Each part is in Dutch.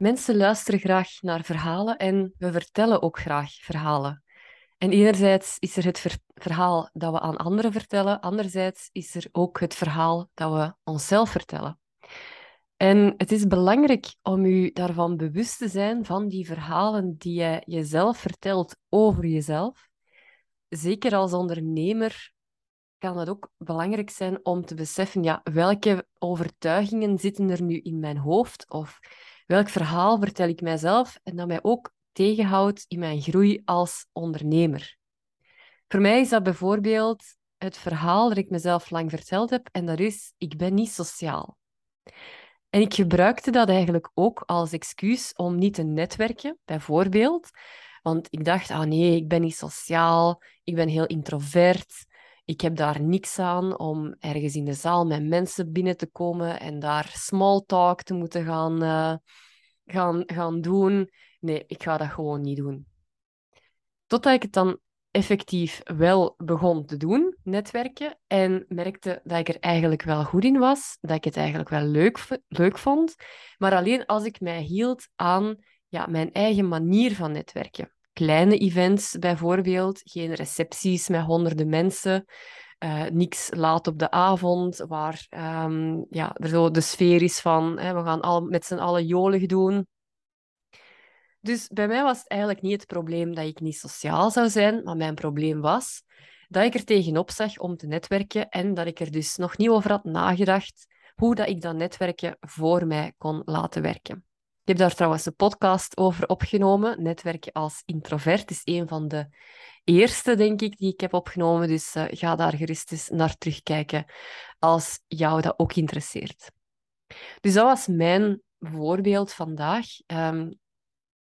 Mensen luisteren graag naar verhalen en we vertellen ook graag verhalen. En enerzijds is er het verhaal dat we aan anderen vertellen, anderzijds is er ook het verhaal dat we onszelf vertellen. En het is belangrijk om u daarvan bewust te zijn van die verhalen die je jezelf vertelt over jezelf. Zeker als ondernemer kan het ook belangrijk zijn om te beseffen, ja, welke overtuigingen zitten er nu in mijn hoofd of welk verhaal vertel ik mijzelf en dat mij ook tegenhoudt in mijn groei als ondernemer. Voor mij is dat bijvoorbeeld het verhaal dat ik mezelf lang verteld heb en dat is, ik ben niet sociaal. En ik gebruikte dat eigenlijk ook als excuus om niet te netwerken, bijvoorbeeld. Want ik dacht, ah nee, ik ben niet sociaal, ik ben heel introvert. Ik heb daar niks aan om ergens in de zaal met mensen binnen te komen en daar small talk te moeten gaan, uh, gaan, gaan doen. Nee, ik ga dat gewoon niet doen. Totdat ik het dan effectief wel begon te doen, netwerken, en merkte dat ik er eigenlijk wel goed in was, dat ik het eigenlijk wel leuk, leuk vond, maar alleen als ik mij hield aan ja, mijn eigen manier van netwerken. Kleine events bijvoorbeeld, geen recepties met honderden mensen, uh, niks laat op de avond, waar um, ja, er zo de sfeer is van hè, we gaan al, met z'n allen jolig doen. Dus bij mij was het eigenlijk niet het probleem dat ik niet sociaal zou zijn, maar mijn probleem was dat ik er tegenop zag om te netwerken en dat ik er dus nog niet over had nagedacht hoe dat ik dat netwerken voor mij kon laten werken. Ik heb daar trouwens een podcast over opgenomen. Netwerken als introvert is een van de eerste, denk ik, die ik heb opgenomen. Dus uh, ga daar gerust eens naar terugkijken als jou dat ook interesseert. Dus dat was mijn voorbeeld vandaag. Um,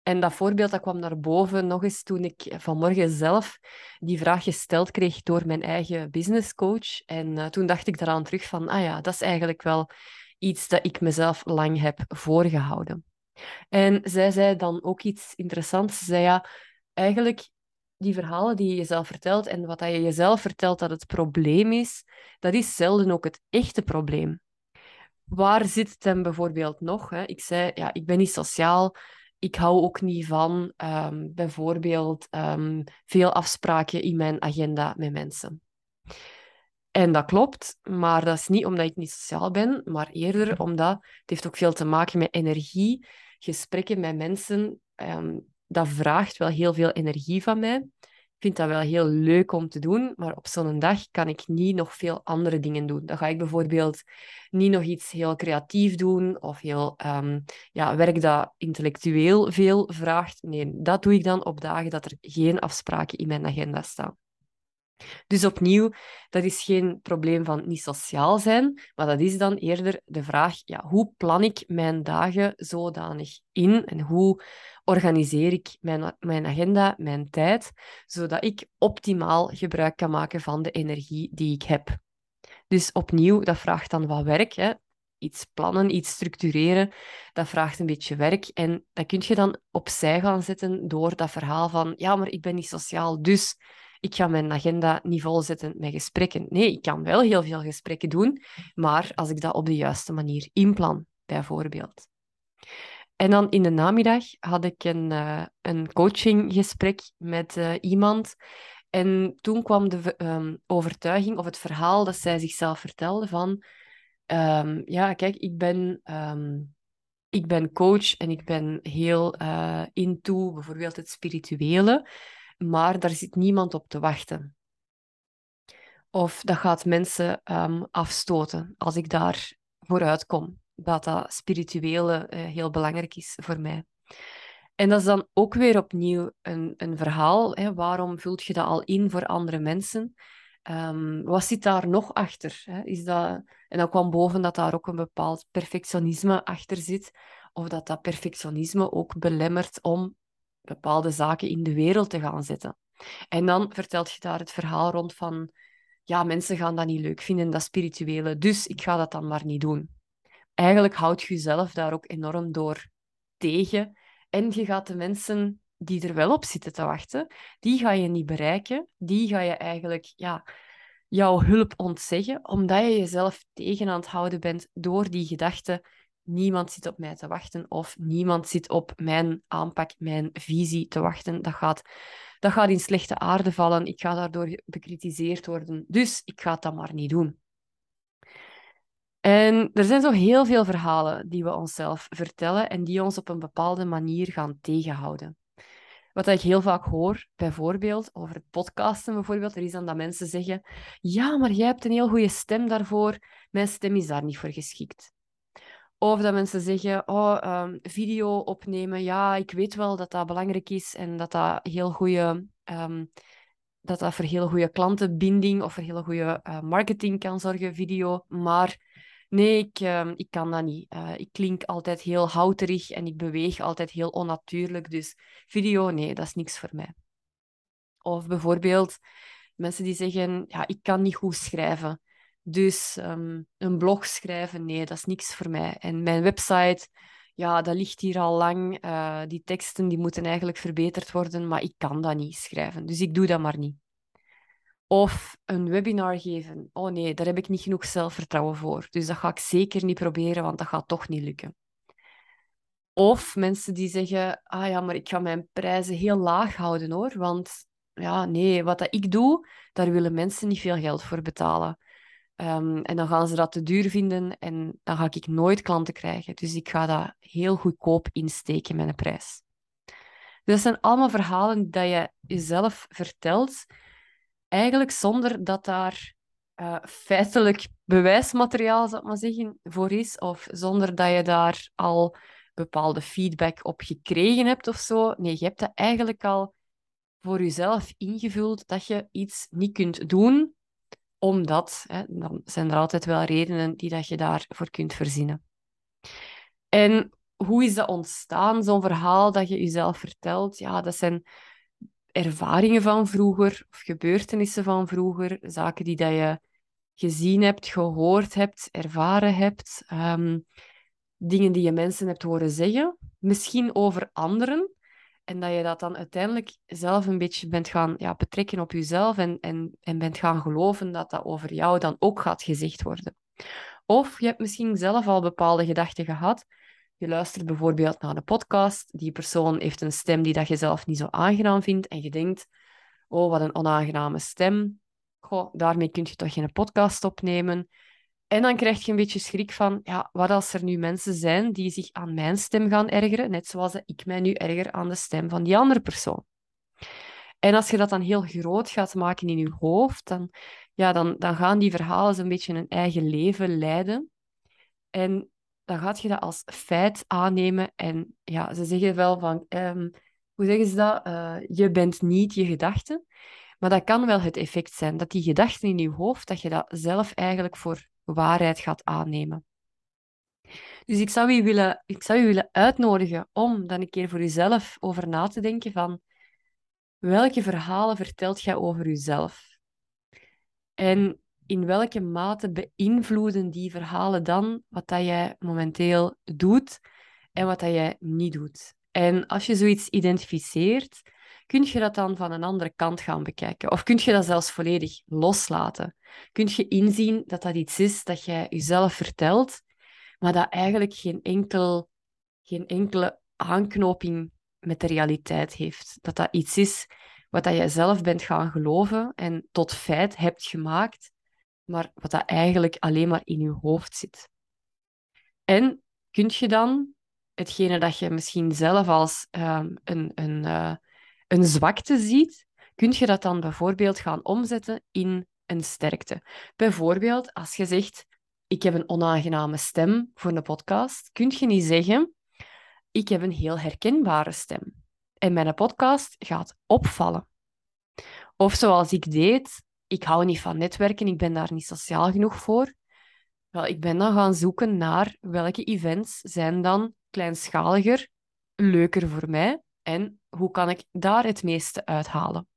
en dat voorbeeld dat kwam naar boven nog eens toen ik vanmorgen zelf die vraag gesteld kreeg door mijn eigen businesscoach. En uh, toen dacht ik daaraan terug van, ah ja, dat is eigenlijk wel iets dat ik mezelf lang heb voorgehouden. En zij zei dan ook iets interessants. Ze zei ja, eigenlijk die verhalen die je jezelf vertelt en wat je jezelf vertelt dat het probleem is, dat is zelden ook het echte probleem. Waar zit het dan bijvoorbeeld nog? Hè? Ik zei, ja, ik ben niet sociaal ik hou ook niet van um, bijvoorbeeld um, veel afspraken in mijn agenda met mensen. En dat klopt, maar dat is niet omdat ik niet sociaal ben, maar eerder omdat het heeft ook veel te maken met energie. Gesprekken met mensen, um, dat vraagt wel heel veel energie van mij vind dat wel heel leuk om te doen, maar op zo'n dag kan ik niet nog veel andere dingen doen. Dan ga ik bijvoorbeeld niet nog iets heel creatief doen of heel um, ja, werk dat intellectueel veel vraagt. Nee, dat doe ik dan op dagen dat er geen afspraken in mijn agenda staan. Dus opnieuw, dat is geen probleem van niet sociaal zijn, maar dat is dan eerder de vraag, ja, hoe plan ik mijn dagen zodanig in en hoe organiseer ik mijn, mijn agenda, mijn tijd, zodat ik optimaal gebruik kan maken van de energie die ik heb. Dus opnieuw, dat vraagt dan wat werk. Hè. Iets plannen, iets structureren, dat vraagt een beetje werk. En dat kun je dan opzij gaan zetten door dat verhaal van, ja, maar ik ben niet sociaal, dus ik ga mijn agenda niet volzetten met gesprekken. Nee, ik kan wel heel veel gesprekken doen, maar als ik dat op de juiste manier inplan, bijvoorbeeld. En dan in de namiddag had ik een, uh, een coachinggesprek met uh, iemand. En toen kwam de um, overtuiging of het verhaal dat zij zichzelf vertelde van... Um, ja, kijk, ik ben, um, ik ben coach en ik ben heel uh, into bijvoorbeeld het spirituele, maar daar zit niemand op te wachten. Of dat gaat mensen afstoten als ik daar vooruit kom dat dat spirituele uh, heel belangrijk is voor mij. En dat is dan ook weer opnieuw een, een verhaal. Hè? Waarom vult je dat al in voor andere mensen? Um, wat zit daar nog achter? Hè? Is dat... En dan kwam boven dat daar ook een bepaald perfectionisme achter zit. Of dat dat perfectionisme ook belemmert om bepaalde zaken in de wereld te gaan zetten. En dan vertelt je daar het verhaal rond van... Ja, mensen gaan dat niet leuk vinden, dat spirituele. Dus ik ga dat dan maar niet doen eigenlijk houd je jezelf daar ook enorm door tegen. En je gaat de mensen die er wel op zitten te wachten, die ga je niet bereiken. Die ga je eigenlijk ja, jouw hulp ontzeggen, omdat je jezelf tegen aan het houden bent door die gedachte niemand zit op mij te wachten of niemand zit op mijn aanpak, mijn visie te wachten. Dat gaat, dat gaat in slechte aarde vallen. Ik ga daardoor bekritiseerd worden. Dus ik ga dan maar niet doen. En er zijn zo heel veel verhalen die we onszelf vertellen en die ons op een bepaalde manier gaan tegenhouden. Wat ik heel vaak hoor, bijvoorbeeld over het podcasten, bijvoorbeeld, er is dan dat mensen zeggen: Ja, maar jij hebt een heel goede stem daarvoor, mijn stem is daar niet voor geschikt. Of dat mensen zeggen: Oh, um, video opnemen, ja, ik weet wel dat dat belangrijk is en dat dat heel goede. Um, dat dat voor hele goede klantenbinding of voor hele goede uh, marketing kan zorgen, video. Maar Nee, ik, uh, ik kan dat niet. Uh, ik klink altijd heel houterig en ik beweeg altijd heel onnatuurlijk. Dus video, nee, dat is niks voor mij. Of bijvoorbeeld mensen die zeggen, ja, ik kan niet goed schrijven. Dus um, een blog schrijven, nee, dat is niks voor mij. En mijn website, ja, dat ligt hier al lang. Uh, die teksten die moeten eigenlijk verbeterd worden, maar ik kan dat niet schrijven. Dus ik doe dat maar niet. Of een webinar geven. Oh nee, daar heb ik niet genoeg zelfvertrouwen voor. Dus dat ga ik zeker niet proberen, want dat gaat toch niet lukken. Of mensen die zeggen, ah ja, maar ik ga mijn prijzen heel laag houden hoor. Want ja, nee, wat dat ik doe, daar willen mensen niet veel geld voor betalen. Um, en dan gaan ze dat te duur vinden en dan ga ik nooit klanten krijgen. Dus ik ga dat heel goedkoop insteken met een prijs. Dus dat zijn allemaal verhalen dat je jezelf vertelt eigenlijk zonder dat daar uh, feitelijk bewijsmateriaal, maar zeggen, voor is, of zonder dat je daar al bepaalde feedback op gekregen hebt of zo. Nee, je hebt dat eigenlijk al voor jezelf ingevuld dat je iets niet kunt doen, omdat, hè, dan zijn er altijd wel redenen die dat je daarvoor kunt verzinnen. En hoe is dat ontstaan, zo'n verhaal dat je jezelf vertelt? Ja, dat zijn ervaringen van vroeger of gebeurtenissen van vroeger, zaken die dat je gezien hebt, gehoord hebt, ervaren hebt, ehm, dingen die je mensen hebt horen zeggen, misschien over anderen, en dat je dat dan uiteindelijk zelf een beetje bent gaan ja, betrekken op jezelf en, en, en bent gaan geloven dat dat over jou dan ook gaat gezegd worden. Of je hebt misschien zelf al bepaalde gedachten gehad, je luistert bijvoorbeeld naar de podcast. Die persoon heeft een stem die dat je zelf niet zo aangenaam vindt. En je denkt, oh, wat een onaangename stem. Goh, daarmee kun je toch geen podcast opnemen. En dan krijg je een beetje schrik van, ja, wat als er nu mensen zijn die zich aan mijn stem gaan ergeren, net zoals ik mij nu erger aan de stem van die andere persoon. En als je dat dan heel groot gaat maken in je hoofd, dan, ja, dan, dan gaan die verhalen zo'n beetje een eigen leven leiden. En dan gaat je dat als feit aannemen. En ja, ze zeggen wel van, um, hoe zeggen ze dat? Uh, je bent niet je gedachten. Maar dat kan wel het effect zijn, dat die gedachten in je hoofd, dat je dat zelf eigenlijk voor waarheid gaat aannemen. Dus ik zou je willen, ik zou je willen uitnodigen om dan een keer voor jezelf over na te denken van welke verhalen vertelt jij over jezelf? En in welke mate beïnvloeden die verhalen dan wat dat jij momenteel doet en wat dat jij niet doet? En als je zoiets identificeert, kun je dat dan van een andere kant gaan bekijken? Of kun je dat zelfs volledig loslaten? Kun je inzien dat dat iets is dat jij jezelf vertelt, maar dat eigenlijk geen, enkel, geen enkele aanknoping met de realiteit heeft? Dat dat iets is wat dat jij zelf bent gaan geloven en tot feit hebt gemaakt, maar wat dat eigenlijk alleen maar in je hoofd zit. En kun je dan hetgene dat je misschien zelf als um, een, een, uh, een zwakte ziet, kun je dat dan bijvoorbeeld gaan omzetten in een sterkte. Bijvoorbeeld als je zegt, ik heb een onaangename stem voor een podcast, kun je niet zeggen, ik heb een heel herkenbare stem. En mijn podcast gaat opvallen. Of zoals ik deed, ik hou niet van netwerken, ik ben daar niet sociaal genoeg voor. Wel, ik ben dan gaan zoeken naar welke events zijn dan kleinschaliger, leuker voor mij en hoe kan ik daar het meeste uithalen.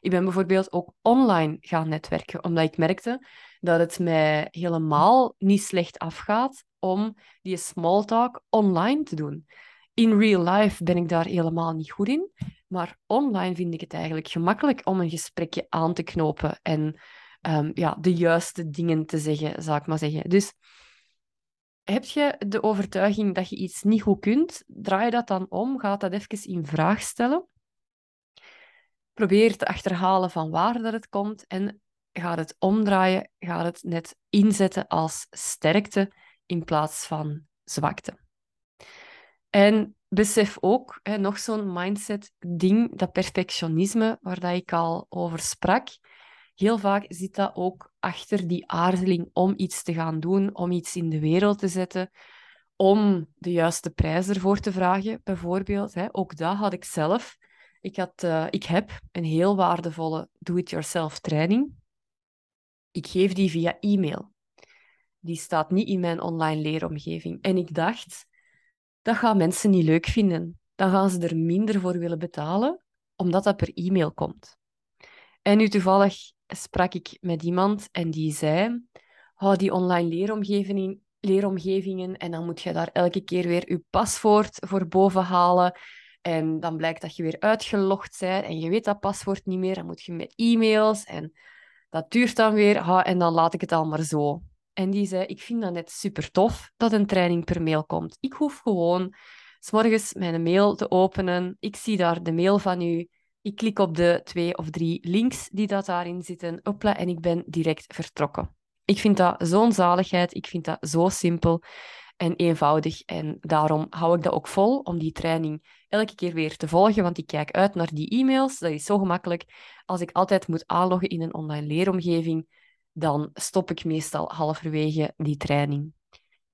Ik ben bijvoorbeeld ook online gaan netwerken, omdat ik merkte dat het mij helemaal niet slecht afgaat om die small talk online te doen. In real life ben ik daar helemaal niet goed in. Maar online vind ik het eigenlijk gemakkelijk om een gesprekje aan te knopen en um, ja, de juiste dingen te zeggen, zou ik maar zeggen. Dus heb je de overtuiging dat je iets niet goed kunt, draai dat dan om, ga dat even in vraag stellen. Probeer te achterhalen van waar dat het komt en ga het omdraaien, ga het net inzetten als sterkte in plaats van zwakte. En besef ook, hè, nog zo'n mindset-ding, dat perfectionisme waar dat ik al over sprak, heel vaak zit dat ook achter die aarzeling om iets te gaan doen, om iets in de wereld te zetten, om de juiste prijs ervoor te vragen, bijvoorbeeld. Hè. Ook dat had ik zelf. Ik, had, uh, ik heb een heel waardevolle do-it-yourself training. Ik geef die via e-mail. Die staat niet in mijn online leeromgeving. En ik dacht, dat gaan mensen niet leuk vinden. Dan gaan ze er minder voor willen betalen, omdat dat per e-mail komt. En nu toevallig sprak ik met iemand en die zei: hou die online leeromgeving, leeromgevingen en dan moet je daar elke keer weer je paswoord voor boven halen. En dan blijkt dat je weer uitgelogd bent en je weet dat paswoord niet meer. Dan moet je met e-mails en dat duurt dan weer. Ha, en dan laat ik het al maar zo. En die zei, ik vind dat net super tof dat een training per mail komt. Ik hoef gewoon s'morgens mijn mail te openen. Ik zie daar de mail van u. Ik klik op de twee of drie links die dat daarin zitten. En ik ben direct vertrokken. Ik vind dat zo'n zaligheid. Ik vind dat zo simpel en eenvoudig. En daarom hou ik dat ook vol om die training elke keer weer te volgen, want ik kijk uit naar die e-mails. Dat is zo gemakkelijk. Als ik altijd moet aanloggen in een online leeromgeving, dan stop ik meestal halverwege die training.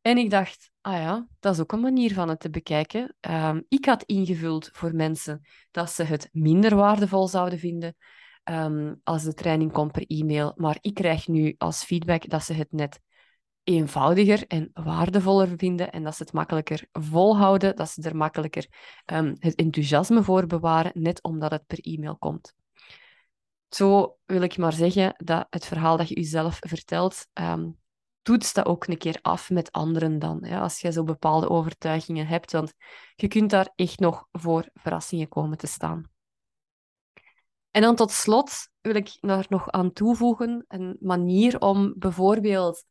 En ik dacht, ah ja, dat is ook een manier van het te bekijken. Um, ik had ingevuld voor mensen dat ze het minder waardevol zouden vinden um, als de training komt per e-mail. Maar ik krijg nu als feedback dat ze het net eenvoudiger en waardevoller vinden en dat ze het makkelijker volhouden, dat ze er makkelijker um, het enthousiasme voor bewaren, net omdat het per e-mail komt. Zo wil ik maar zeggen dat het verhaal dat je jezelf vertelt, toets dat ook een keer af met anderen dan. Als je zo bepaalde overtuigingen hebt, want je kunt daar echt nog voor verrassingen komen te staan. En dan tot slot wil ik daar nog aan toevoegen een manier om bijvoorbeeld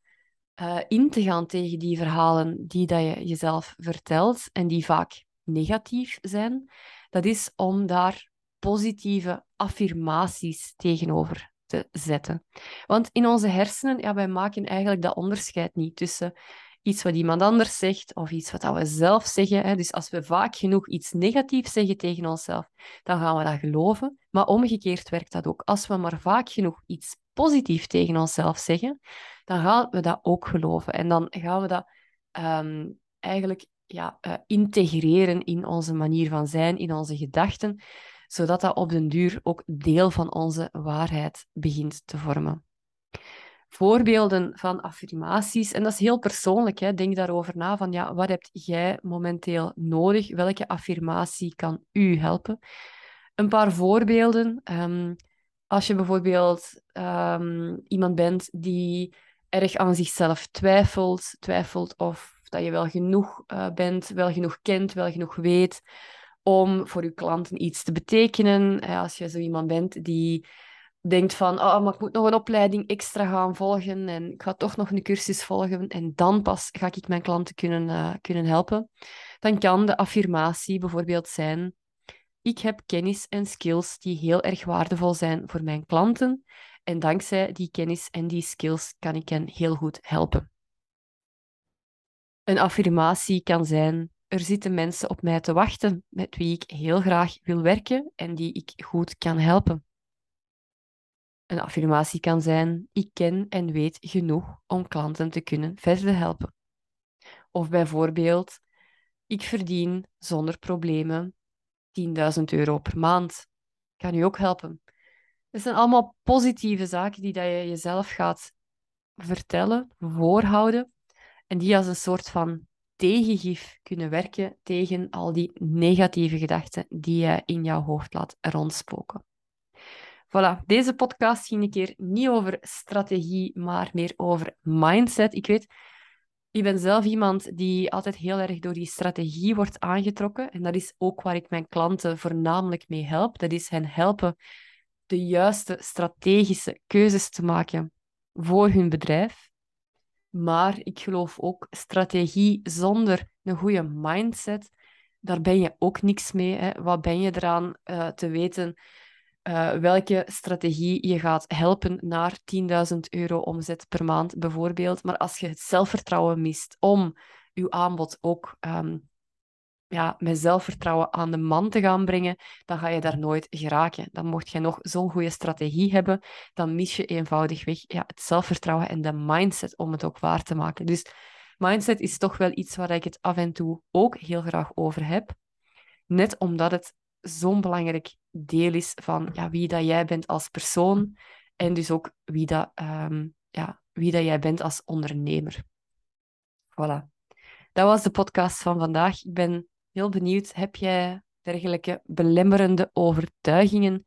uh, in te gaan tegen die verhalen die dat je jezelf vertelt en die vaak negatief zijn. Dat is om daar positieve affirmaties tegenover te zetten. Want in onze hersenen, ja, wij maken eigenlijk dat onderscheid niet tussen iets wat iemand anders zegt of iets wat we zelf zeggen. Hè. Dus als we vaak genoeg iets negatiefs zeggen tegen onszelf, dan gaan we dat geloven. Maar omgekeerd werkt dat ook. Als we maar vaak genoeg iets positiefs tegen onszelf zeggen, dan gaan we dat ook geloven. En dan gaan we dat ehm, eigenlijk ja, uh, integreren in onze manier van zijn, in onze gedachten zodat dat op den duur ook deel van onze waarheid begint te vormen. Voorbeelden van affirmaties, en dat is heel persoonlijk, hè. denk daarover na van ja, wat heb jij momenteel nodig? Welke affirmatie kan u helpen? Een paar voorbeelden. Um, als je bijvoorbeeld um, iemand bent die erg aan zichzelf twijfelt, twijfelt of dat je wel genoeg uh, bent, wel genoeg kent, wel genoeg weet, om voor je klanten iets te betekenen. Als je zo iemand bent die denkt van, oh, maar ik moet nog een opleiding extra gaan volgen en ik ga toch nog een cursus volgen en dan pas ga ik mijn klanten kunnen, uh, kunnen helpen. Dan kan de affirmatie bijvoorbeeld zijn, ik heb kennis en skills die heel erg waardevol zijn voor mijn klanten en dankzij die kennis en die skills kan ik hen heel goed helpen. Een affirmatie kan zijn, er zitten mensen op mij te wachten met wie ik heel graag wil werken en die ik goed kan helpen. Een affirmatie kan zijn: ik ken en weet genoeg om klanten te kunnen verder helpen. Of bijvoorbeeld: ik verdien zonder problemen 10.000 euro per maand. Kan u ook helpen. Dat zijn allemaal positieve zaken die dat je jezelf gaat vertellen, voorhouden en die als een soort van tegengif kunnen werken tegen al die negatieve gedachten die je in jouw hoofd laat rondspoken. Voilà, deze podcast ging een keer niet over strategie, maar meer over mindset. Ik weet, ik ben zelf iemand die altijd heel erg door die strategie wordt aangetrokken. En dat is ook waar ik mijn klanten voornamelijk mee help. Dat is hen helpen de juiste strategische keuzes te maken voor hun bedrijf Maar ik geloof ook, strategie zonder een goede mindset, daar ben je ook niks mee. Hè. Wat ben je eraan uh, te weten uh, welke strategie je gaat helpen naar 10.000 euro omzet per maand bijvoorbeeld. Maar als je het zelfvertrouwen mist om je aanbod ook um, ja, met zelfvertrouwen aan de man te gaan brengen, dan ga je daar nooit geraken. Dan mocht je nog zo'n goede strategie hebben, dan mis je eenvoudigweg ja, het zelfvertrouwen en de mindset om het ook waar te maken. Dus mindset is toch wel iets waar ik het af en toe ook heel graag over heb. Net omdat het zo'n belangrijk deel is van ja, wie dat jij bent als persoon en dus ook wie dat, um, ja, wie dat jij bent als ondernemer. Voilà. Dat was de podcast van vandaag. Ik ben heel benieuwd. Heb jij dergelijke belemmerende overtuigingen?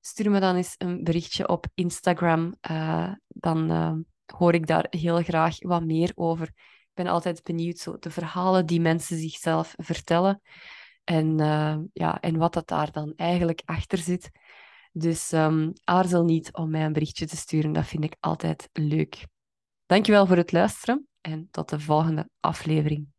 Stuur me dan eens een berichtje op Instagram. Uh, dan uh, hoor ik daar heel graag wat meer over. Ik ben altijd benieuwd, zo, de verhalen die mensen zichzelf vertellen. En, uh, ja, en wat dat daar dan eigenlijk achter zit. Dus um, aarzel niet om mij een berichtje te sturen. Dat vind ik altijd leuk. Dankjewel voor het luisteren en tot de volgende aflevering.